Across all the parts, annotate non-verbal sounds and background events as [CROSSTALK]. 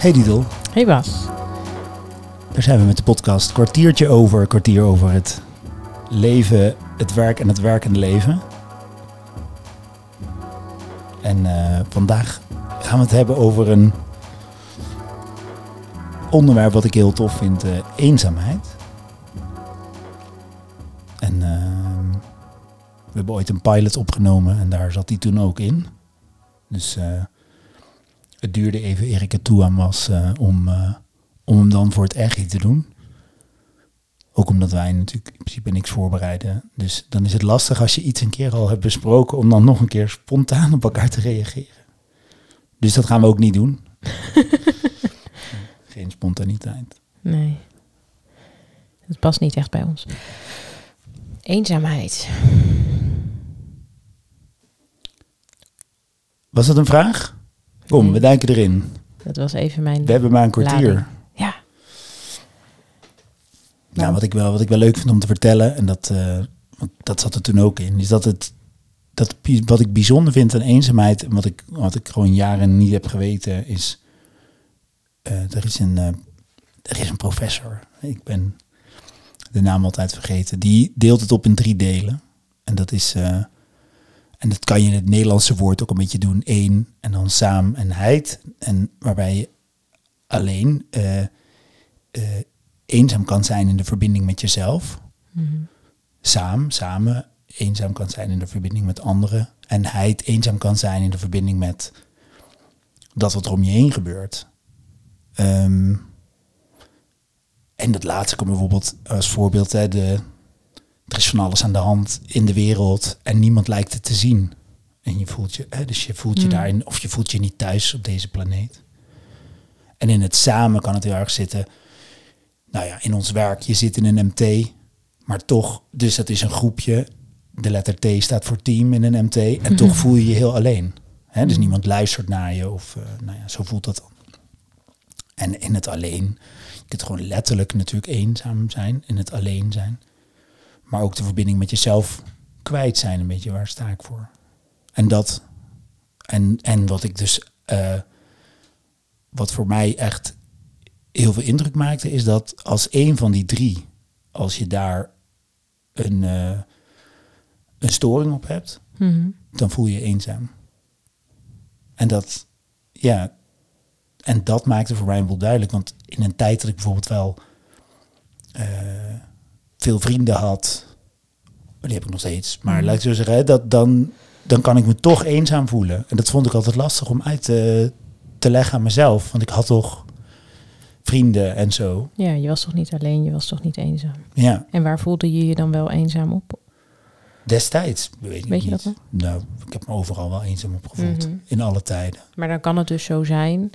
Hey Didel, Hey Bas. daar zijn we met de podcast. Kwartiertje over, kwartier over het leven, het werk en het werkende leven. En eh, vandaag gaan we het hebben over een onderwerp wat ik heel tof vind, eh, eenzaamheid. En ehm, we hebben ooit een pilot opgenomen en daar zat hij toen ook in. Dus eh, het duurde even eer ik er toe aan was eh, om, eh, om hem dan voor het echt te doen. Ook omdat wij natuurlijk in principe niks voorbereiden. Dus dan is het lastig als je iets een keer al hebt besproken om dan nog een keer spontaan op elkaar te reageren. Dus dat gaan we ook niet doen. [LAUGHS] Geen spontaniteit. Nee. Het past niet echt bij ons. Eenzaamheid. Was dat een vraag? Kom, Nee. we duiken erin. Dat was even mijn... We hebben maar een kwartier. Lading. Ja. Nou, wat ik, wel, wat ik wel leuk vind om te vertellen, en dat, want dat zat er toen ook in, is dat het, dat, wat ik bijzonder vind aan eenzaamheid, en wat ik, wat ik gewoon jaren niet heb geweten, is, eh, er, is een, eh, er is een professor, ik ben de naam altijd vergeten, die deelt het op in drie delen. En dat is, en dat kan je in het Nederlandse woord ook een beetje doen, één, en dan saam en heid, en waarbij je alleen... eh, eh, eenzaam kan zijn in de verbinding met jezelf. Mhm. Samen, samen eenzaam kan zijn in de verbinding met anderen. En heid eenzaam kan zijn in de verbinding met dat wat er om je heen gebeurt. Ehm, en dat laatste kan bijvoorbeeld als voorbeeld, hè, de, er is van alles aan de hand in de wereld en niemand lijkt het te zien. En je voelt je, hè, dus je voelt je Mm. daarin, of je voelt je niet thuis op deze planeet. En in het samen kan het heel erg zitten nou ja, in ons werk, je zit in een MT, maar toch, dus dat is een groepje. De letter T staat voor team in een MT en toch [LAUGHS] voel je je heel alleen. Hè? Dus niemand luistert naar je of, eh, nou ja, zo voelt dat dan. En in het alleen, je kunt gewoon letterlijk natuurlijk eenzaam zijn, in het alleen zijn. Maar ook de verbinding met jezelf kwijt zijn, een beetje, waar sta ik voor? En dat, en, en wat ik dus, eh, wat voor mij echt heel veel indruk maakte, is dat als een van die drie, als je daar een, eh, een storing op hebt, Mhm. dan voel je je eenzaam. En dat, ja, en dat maakte voor mij wel duidelijk, want in een tijd dat ik bijvoorbeeld wel eh, veel vrienden had, die heb ik nog steeds, maar Mhm. laat ik zo zeggen, hè, dat dan, dan kan ik me toch eenzaam voelen. En dat vond ik altijd lastig om uit te, te leggen aan mezelf, want ik had toch vrienden en zo. Ja, je was toch niet alleen, je was toch niet eenzaam. Ja, En waar voelde je je dan wel eenzaam op? destijds, weet, je niet. dat Nou, ik heb me overal wel eenzaam op gevoeld, Mhm. in alle tijden. Maar dan kan het dus zo zijn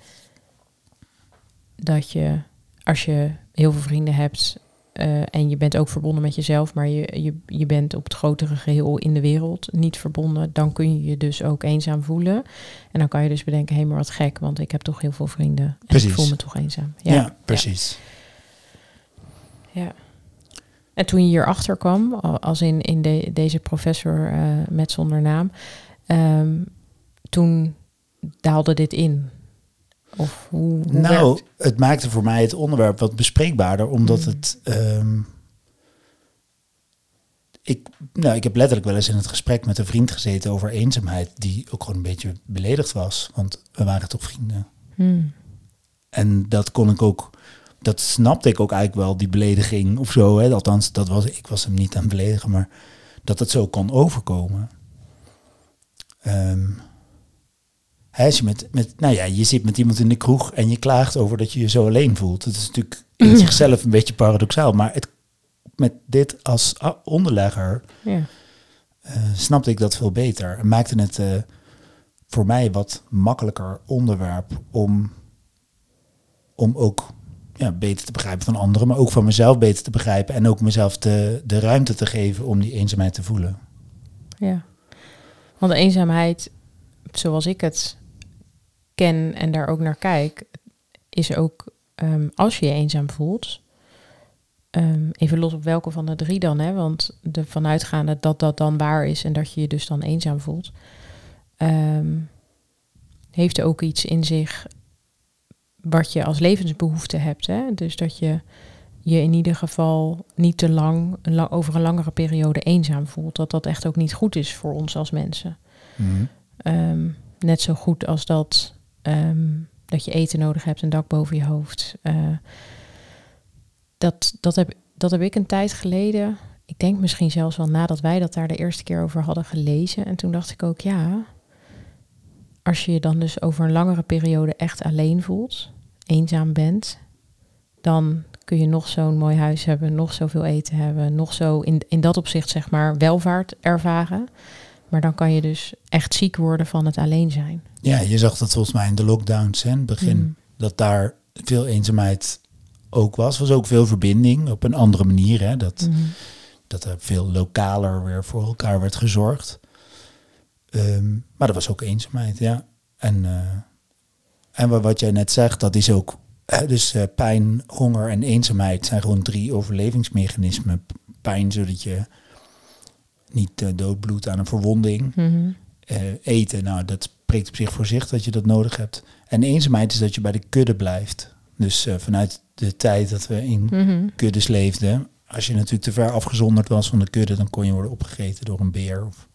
dat je, als je heel veel vrienden hebt eh, en je bent ook verbonden met jezelf, maar je, je, je bent op het grotere geheel in de wereld niet verbonden, dan kun je je dus ook eenzaam voelen. En dan kan je dus bedenken, hé, maar wat gek, want ik heb toch heel veel vrienden en Precies. ik voel me toch eenzaam. Ja, precies. Ja. En toen je hierachter kwam, al- als in, in de, deze professor eh, met zonder naam, ehm, toen daalde dit in. Of hoe, hoe Nou, werkt- het maakte voor mij het onderwerp wat bespreekbaarder, omdat Mm. het. ehm, ik, nou, ik heb letterlijk wel eens in het gesprek met een vriend gezeten over eenzaamheid, die ook gewoon een beetje beledigd was, want we waren toch vrienden. Hmm. En dat kon ik ook, dat snapte ik ook eigenlijk wel, die belediging of zo. Hè. Althans, dat was, ik was hem niet aan het beledigen, maar dat het zo kon overkomen. Ehm, hè, als je, met, met, nou ja, je zit met iemand in de kroeg en je klaagt over dat je je zo alleen voelt. Dat is natuurlijk in zichzelf een beetje paradoxaal, maar het, met dit als onderlegger Ja. eh, snapte ik dat veel beter. En maakte het eh, voor mij wat makkelijker onderwerp om, om ook ja, beter te begrijpen van anderen, maar ook van mezelf beter te begrijpen en ook mezelf de, de ruimte te geven om die eenzaamheid te voelen. ja. Want de eenzaamheid, zoals ik het ken en daar ook naar kijk, is ook ehm, als je je eenzaam voelt. ehm, even los op welke van de drie dan, hè? Want de vanuitgaande dat dat dan waar is en dat je je dus dan eenzaam voelt. ehm, heeft ook iets in zich wat je als levensbehoefte hebt. Hè? Dus dat je je in ieder geval niet te lang, over een langere periode eenzaam voelt. Dat dat echt ook niet goed is voor ons als mensen. Mhm. Net zo goed als dat, ehm, dat je eten nodig hebt, een dak boven je hoofd. Eh, dat, dat, heb, dat heb ik een tijd geleden, ik denk misschien zelfs wel nadat wij dat daar de eerste keer over hadden gelezen. En toen dacht ik ook, ja, als je je dan dus over een langere periode echt alleen voelt, eenzaam bent, dan kun je nog zo'n mooi huis hebben, nog zoveel eten hebben, nog zo in, in dat opzicht zeg maar welvaart ervaren. Maar dan kan je dus echt ziek worden van het alleen zijn. Ja, je zag dat volgens mij in de lockdowns, hè, in het begin. Mm. Dat daar veel eenzaamheid ook was. was ook veel verbinding op een andere manier. Hè, dat, Mhm. dat er veel lokaler weer voor elkaar werd gezorgd. Ehm, maar er was ook eenzaamheid, ja. En, eh, en wa- wat jij net zegt, dat is ook... dus eh, pijn, honger en eenzaamheid zijn gewoon drie overlevingsmechanismen. Pijn, zodat je niet eh, doodbloedt aan een verwonding. Mhm. Eh, eten, nou, dat spreekt op zich voor zich dat je dat nodig hebt. En eenzaamheid is dat je bij de kudde blijft. Dus eh, vanuit de tijd dat we in Mhm. kuddes leefden, als je natuurlijk te ver afgezonderd was van de kudde, dan kon je worden opgegeten door een beer of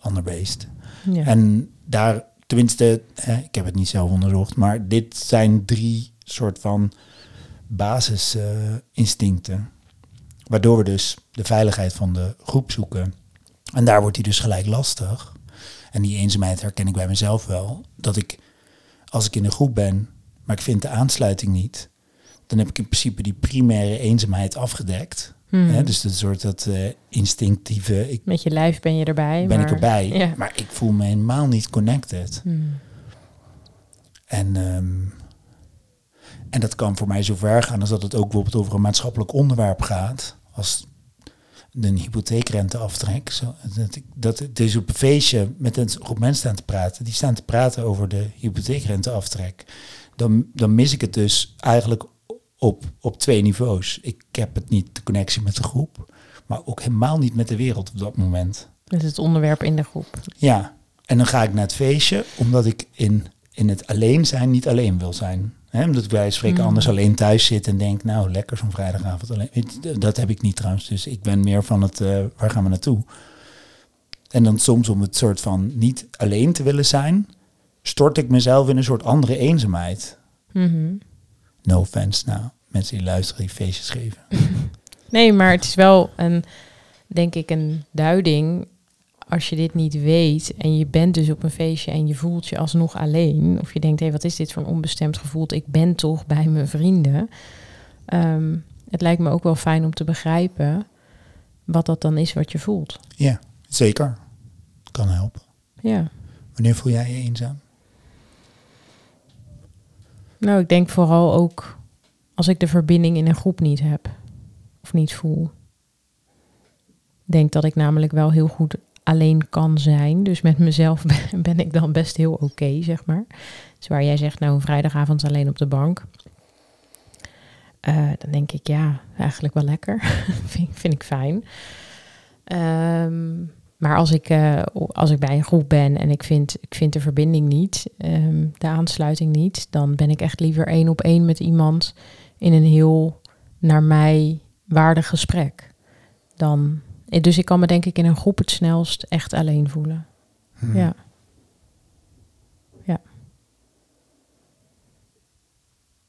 ander beest. Ja. En daar, tenminste, eh, ik heb het niet zelf onderzocht, maar dit zijn drie soort van basisinstincten. Waardoor we dus de veiligheid van de groep zoeken. En daar wordt die dus gelijk lastig. En die eenzaamheid herken ik bij mezelf wel. Dat ik, als ik in een groep ben, maar ik vind de aansluiting niet, dan heb ik in principe die primaire eenzaamheid afgedekt. Mhm. Hè, dus dat soort dat eh, instinctieve, ik Met je lijf ben je erbij. ben maar, ik erbij, Ja. maar ik voel me helemaal niet connected. Mhm. En, ehm, en dat kan voor mij zo ver gaan als dat het ook bijvoorbeeld over een maatschappelijk onderwerp gaat. Als een hypotheekrenteaftrek. Zo, dat, dat is op een feestje met een groep mensen staan te praten. Die staan te praten over de hypotheekrenteaftrek. Dan, dan mis ik het dus eigenlijk op, op twee niveaus. Ik heb het niet de connectie met de groep. Maar ook helemaal niet met de wereld op dat moment. Is het onderwerp in de groep. Ja, en dan ga ik naar het feestje, omdat ik in, in het alleen zijn niet alleen wil zijn. Hè, omdat ik bij spreken Mm. anders alleen thuis zit en denk, nou lekker zo'n vrijdagavond alleen. Dat heb ik niet trouwens, dus ik ben meer van het, eh, waar gaan we naartoe? En dan soms om het soort van niet alleen te willen zijn, stort ik mezelf in een soort andere eenzaamheid. Mhm. No offense, nou, mensen die luisteren die feestjes geven. [LAUGHS] Nee, maar het is wel een, denk ik, een duiding. Als je dit niet weet en je bent dus op een feestje en je voelt je alsnog alleen. Of je denkt, hé, wat is dit voor een onbestemd gevoel? Ik ben toch bij mijn vrienden. Ehm, het lijkt me ook wel fijn om te begrijpen wat dat dan is wat je voelt. Ja, zeker. Kan helpen. Ja. Wanneer voel jij je eenzaam? Nou, ik denk vooral ook als ik de verbinding in een groep niet heb of niet voel. Ik denk dat ik namelijk wel heel goed alleen kan zijn. Dus met mezelf [LAUGHS] ben, ik dan best heel oké, zeg maar. Dus waar jij zegt, nou een vrijdagavond alleen op de bank. Eh, dan denk ik, ja, eigenlijk wel lekker. [LAUGHS] vind, vind ik fijn. Ehm, maar als ik, eh, als ik bij een groep ben en ik vind, ik vind de verbinding niet, ehm, de aansluiting niet, dan ben ik echt liever één op één met iemand in een heel naar mij waardig gesprek. Dan, dus ik kan me denk ik in een groep het snelst echt alleen voelen. Hm. Ja. Ja.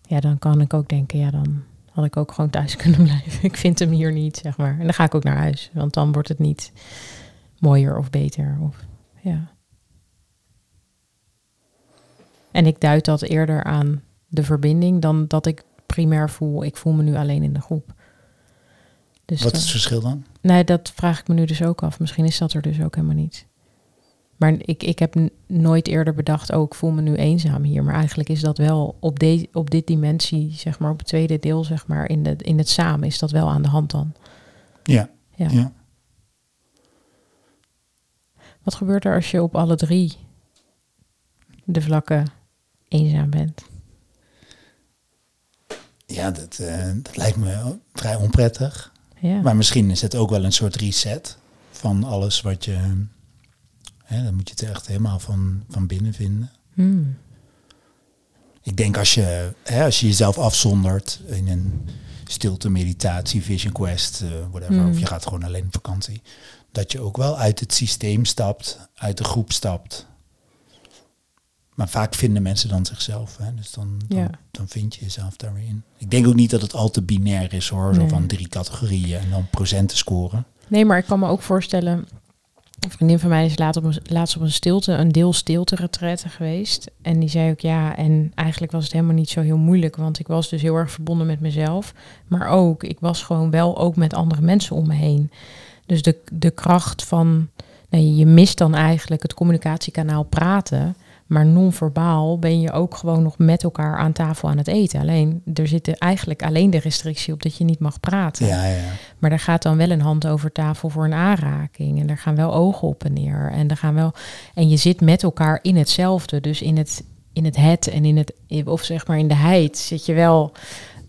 Ja, dan kan ik ook denken, ja, dan had ik ook gewoon thuis [LAUGHS] kunnen blijven. Ik vind hem hier niet, zeg maar. En dan ga ik ook naar huis, want dan wordt het niet mooier of beter. Of, ja. En ik duid dat eerder aan de verbinding dan dat ik primair voel, ik voel me nu alleen in de groep. Dus Wat is het verschil dan? Nee, dat vraag ik me nu dus ook af. Misschien is dat er dus ook helemaal niet. Maar ik, ik heb nooit eerder bedacht, oh, ik voel me nu eenzaam hier. Maar eigenlijk is dat wel op, de, op dit dimensie, zeg maar, op het tweede deel, zeg maar, in, de, in het samen, is dat wel aan de hand dan. Ja, Ja. ja. Wat gebeurt er als je op alle drie de vlakken eenzaam bent? Ja, dat, eh, dat lijkt me vrij onprettig. Ja. Maar misschien is het ook wel een soort reset van alles wat je... Hè, dan moet je het echt helemaal van, van binnen vinden. Hmm. Ik denk als je, hè, als je jezelf afzondert in een stilte, meditatie, vision quest, uh, whatever, of je gaat gewoon alleen op vakantie, dat je ook wel uit het systeem stapt, uit de groep stapt. Maar vaak vinden mensen dan zichzelf. Hè? Dus dan, dan, Ja. dan vind je jezelf daar weer in. Ik denk ook niet dat het al te binair is hoor. Zo van drie categorieën en dan procenten scoren. Nee, maar ik kan me ook voorstellen. Een vriendin van mij is laat op een, laatst op een stilte, een deel stilte retraite geweest. En die zei ook ja, en eigenlijk was het helemaal niet zo heel moeilijk. Want ik was dus heel erg verbonden met mezelf. Maar ook, ik was gewoon wel ook met andere mensen om me heen. Dus de, de kracht van, nee, je mist dan eigenlijk het communicatiekanaal praten. Maar non-verbaal ben je ook gewoon nog met elkaar aan tafel aan het eten. Alleen, er zit eigenlijk alleen de restrictie op dat je niet mag praten. Ja, ja. Maar er gaat dan wel een hand over tafel voor een aanraking. En er gaan wel ogen op en neer. En, er gaan wel, en je zit met elkaar in hetzelfde. Dus in het, in het het en in het, of zeg maar in de heid zit je wel.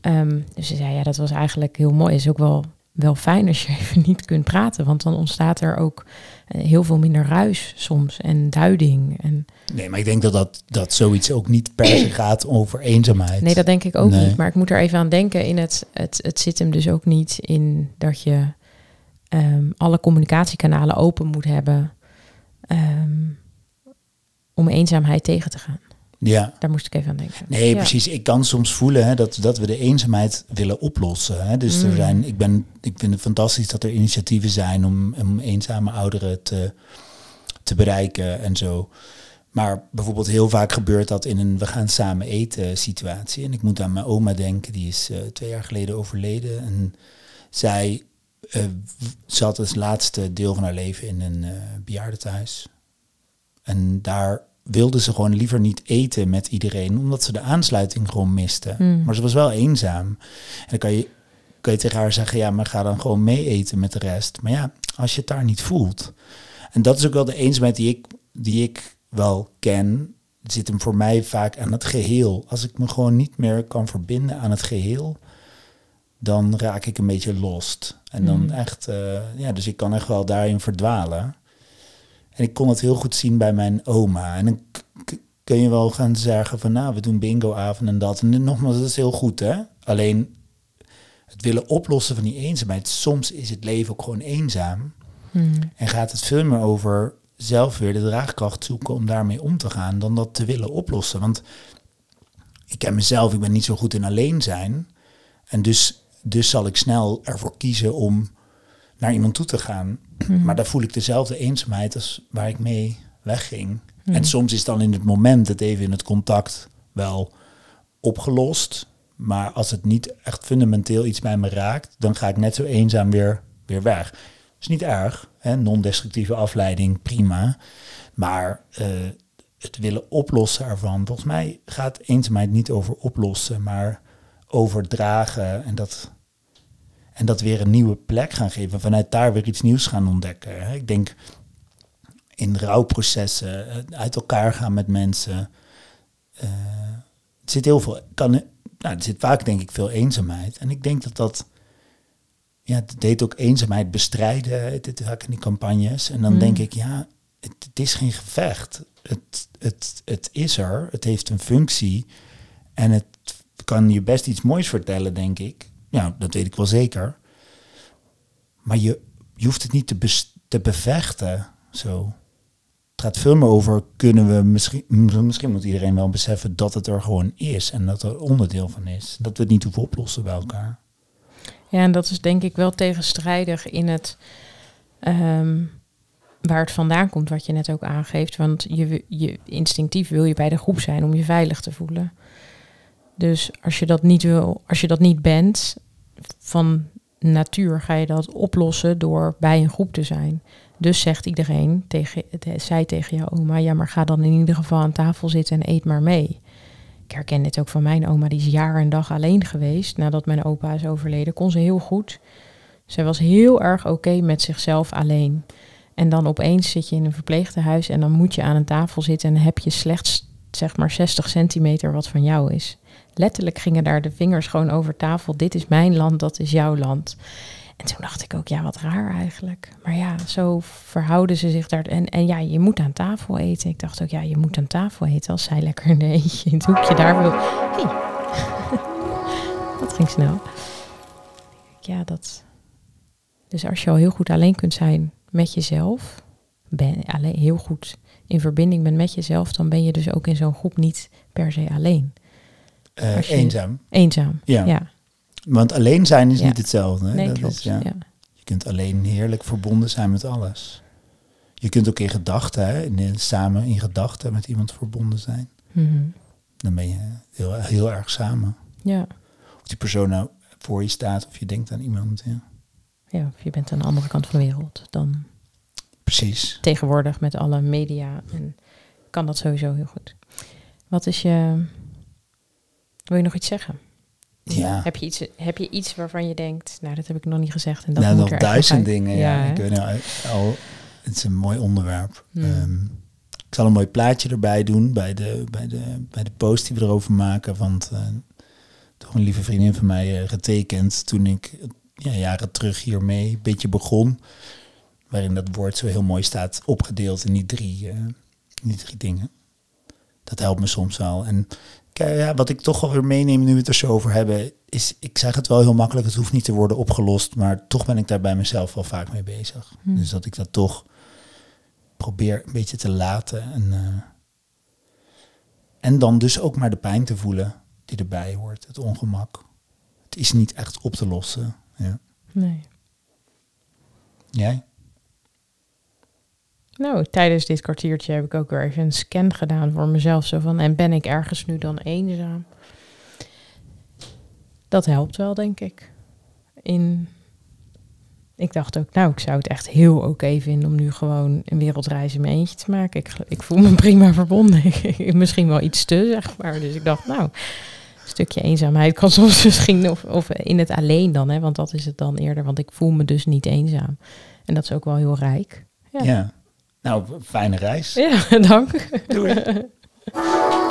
ehm, dus ze zei, ja, dat was eigenlijk heel mooi. Is ook wel, wel fijn als je [LAUGHS] even niet kunt praten. Want dan ontstaat er ook eh, heel veel minder ruis soms. En duiding. En, Nee, maar ik denk dat, dat dat zoiets ook niet per se [CLEARS THROAT] gaat over eenzaamheid. nee, dat denk ik ook Nee. niet. Maar ik moet er even aan denken. In het, het, het zit hem dus ook niet in dat je ehm, alle communicatiekanalen open moet hebben ehm, om eenzaamheid tegen te gaan. Ja, Daar moest ik even aan denken. nee, Ja. precies. Ik kan soms voelen hè, dat, dat we de eenzaamheid willen oplossen. Hè. Dus er Mm. zijn, ik, ben, ik vind het fantastisch dat er initiatieven zijn om, om eenzame ouderen te, te bereiken en zo. Maar bijvoorbeeld heel vaak gebeurt dat in een we gaan samen eten situatie. En ik moet aan mijn oma denken, die is eh, twee jaar geleden overleden. En zij eh, w- zat het laatste deel van haar leven in een eh bejaardentehuis. En daar wilde ze gewoon liever niet eten met iedereen, omdat ze de aansluiting gewoon miste. Hmm. Maar ze was wel eenzaam. En dan kan je, kan je tegen haar zeggen, ja, maar ga dan gewoon mee eten met de rest. Maar ja, als je het daar niet voelt. En dat is ook wel de eenzaamheid die ik, die ik wel ken, zit hem voor mij vaak aan het geheel. Als ik me gewoon niet meer kan verbinden aan het geheel, dan raak ik een beetje lost. En dan Mm. echt, eh, ja, dus ik kan echt wel daarin verdwalen. En ik kon het heel goed zien bij mijn oma. En dan kun je wel gaan zeggen van, nou, we doen bingoavond en dat. En nogmaals, dat is heel goed, hè? Alleen het willen oplossen van die eenzaamheid. Soms is het leven ook gewoon eenzaam. Hmm. En gaat het veel meer over zelf weer de draagkracht zoeken om daarmee om te gaan, dan dat te willen oplossen. Want ik ken mezelf, ik ben niet zo goed in alleen zijn. En dus, dus zal ik snel ervoor kiezen om naar iemand toe te gaan. Mhm. Maar daar voel ik dezelfde eenzaamheid als waar ik mee wegging. Mhm. En soms is dan in het moment het even in het contact wel opgelost. Maar als het niet echt fundamenteel iets bij me raakt, dan ga ik net zo eenzaam weer, weer weg. is niet erg, non-destructieve afleiding, prima. Maar eh, het willen oplossen ervan, volgens mij gaat eenzaamheid niet over oplossen, maar over dragen en dat, en dat weer een nieuwe plek gaan geven. Vanuit daar weer iets nieuws gaan ontdekken. Ik denk in rouwprocessen, eh, uit elkaar gaan met mensen. eh, het zit heel veel, kan, nou, er zit vaak denk ik veel eenzaamheid. En ik denk dat dat, ja, het deed ook eenzaamheid bestrijden, het vaak in die campagnes. En dan Mm. denk ik, ja, het, het is geen gevecht. Het, het, het is er, het heeft een functie. En het kan je best iets moois vertellen, denk ik. Ja, dat weet ik wel zeker. Maar je, je hoeft het niet te, te bevechten, zo. Het gaat veel meer over, kunnen we misschien, misschien moet iedereen wel beseffen dat het er gewoon is en dat er onderdeel van is. Dat we het niet hoeven oplossen bij elkaar. Ja, en dat is denk ik wel tegenstrijdig in het ehm, waar het vandaan komt, wat je net ook aangeeft. Want je, je instinctief wil je bij de groep zijn om je veilig te voelen. Dus als je dat niet wil, als je dat niet bent, van natuur ga je dat oplossen door bij een groep te zijn. Dus zegt iedereen tegen, zij tegen jouw oma, ja, maar ga dan in ieder geval aan tafel zitten en eet maar mee. Ik herken dit ook van mijn oma, die is jaar en dag alleen geweest. Nadat mijn opa is overleden, kon ze heel goed. Zij was heel erg oké met zichzelf alleen. En dan opeens zit je in een verpleegtehuis en dan moet je aan een tafel zitten en heb je slechts zeg maar 60 centimeter wat van jou is. Letterlijk gingen daar de vingers gewoon over tafel. Dit is mijn land, dat is jouw land. En toen dacht ik ook, ja, wat raar eigenlijk. Maar ja, zo verhouden ze zich daar. En, en ja, je moet aan tafel eten. Ik dacht ook, ja, je moet aan tafel eten als zij lekker de eentje in het hoekje daar wil. [LAUGHS] Dat ging snel. Ja, dat. Dus als je al heel goed alleen kunt zijn met jezelf, ben alleen heel goed in verbinding bent met jezelf, dan ben je dus ook in zo'n groep niet per se alleen. Eh, eenzaam. Eenzaam. Ja. ja. Want alleen zijn is Ja. niet hetzelfde. Hè? Nee, dat klopt. Is, ja. Je kunt alleen heerlijk verbonden zijn met alles. Je kunt ook in gedachten, in- samen in gedachten met iemand verbonden zijn. Mhm. Dan ben je heel, heel erg samen. ja. Of die persoon nou voor je staat of je denkt aan iemand. Ja. Ja, of je bent aan de andere kant van de wereld dan Precies. tegenwoordig met alle media. En kan dat sowieso heel goed. Wat is je... Wil je nog iets zeggen? Ja. Heb je iets, heb je iets waarvan je denkt, nou, dat heb ik nog niet gezegd. En dat nou, moet er duizend dingen. Ja, hè? ik weet nou al, het is een mooi onderwerp. Hmm. Ehm, ik zal een mooi plaatje erbij doen bij de, bij de, bij de post die we erover maken. Want eh, toch een lieve vriendin van mij eh, getekend toen ik ja, jaren terug hiermee een beetje begon. Waarin dat woord zo heel mooi staat opgedeeld in die drie, eh, die drie dingen. Dat helpt me soms wel. En ja, wat ik toch wel weer meeneem nu we het er zo over hebben, is, ik zeg het wel heel makkelijk, het hoeft niet te worden opgelost, maar toch ben ik daar bij mezelf wel vaak mee bezig. Hmm. Dus dat ik dat toch probeer een beetje te laten. En, eh, en dan dus ook maar de pijn te voelen die erbij hoort, het ongemak. Het is niet echt op te lossen. Ja. Nee. Jij? Nou, tijdens dit kwartiertje heb ik ook weer even een scan gedaan voor mezelf. Zo van, en ben ik ergens nu dan eenzaam? Dat helpt wel, denk ik. In, ik dacht ook, nou, ik zou het echt heel oké vinden om nu gewoon een wereldreis in mijn eentje te maken. Ik, ik voel me [LAUGHS] prima verbonden. [LAUGHS] misschien wel iets te, zeg maar. Dus ik dacht, nou, een stukje eenzaamheid kan [LAUGHS] soms misschien, of, in het alleen dan, hè, want dat is het dan eerder. Want ik voel me dus niet eenzaam. En dat is ook wel heel rijk. Ja. Nou, fijne reis. Ja, [LAUGHS] dank. Doei. [LAUGHS]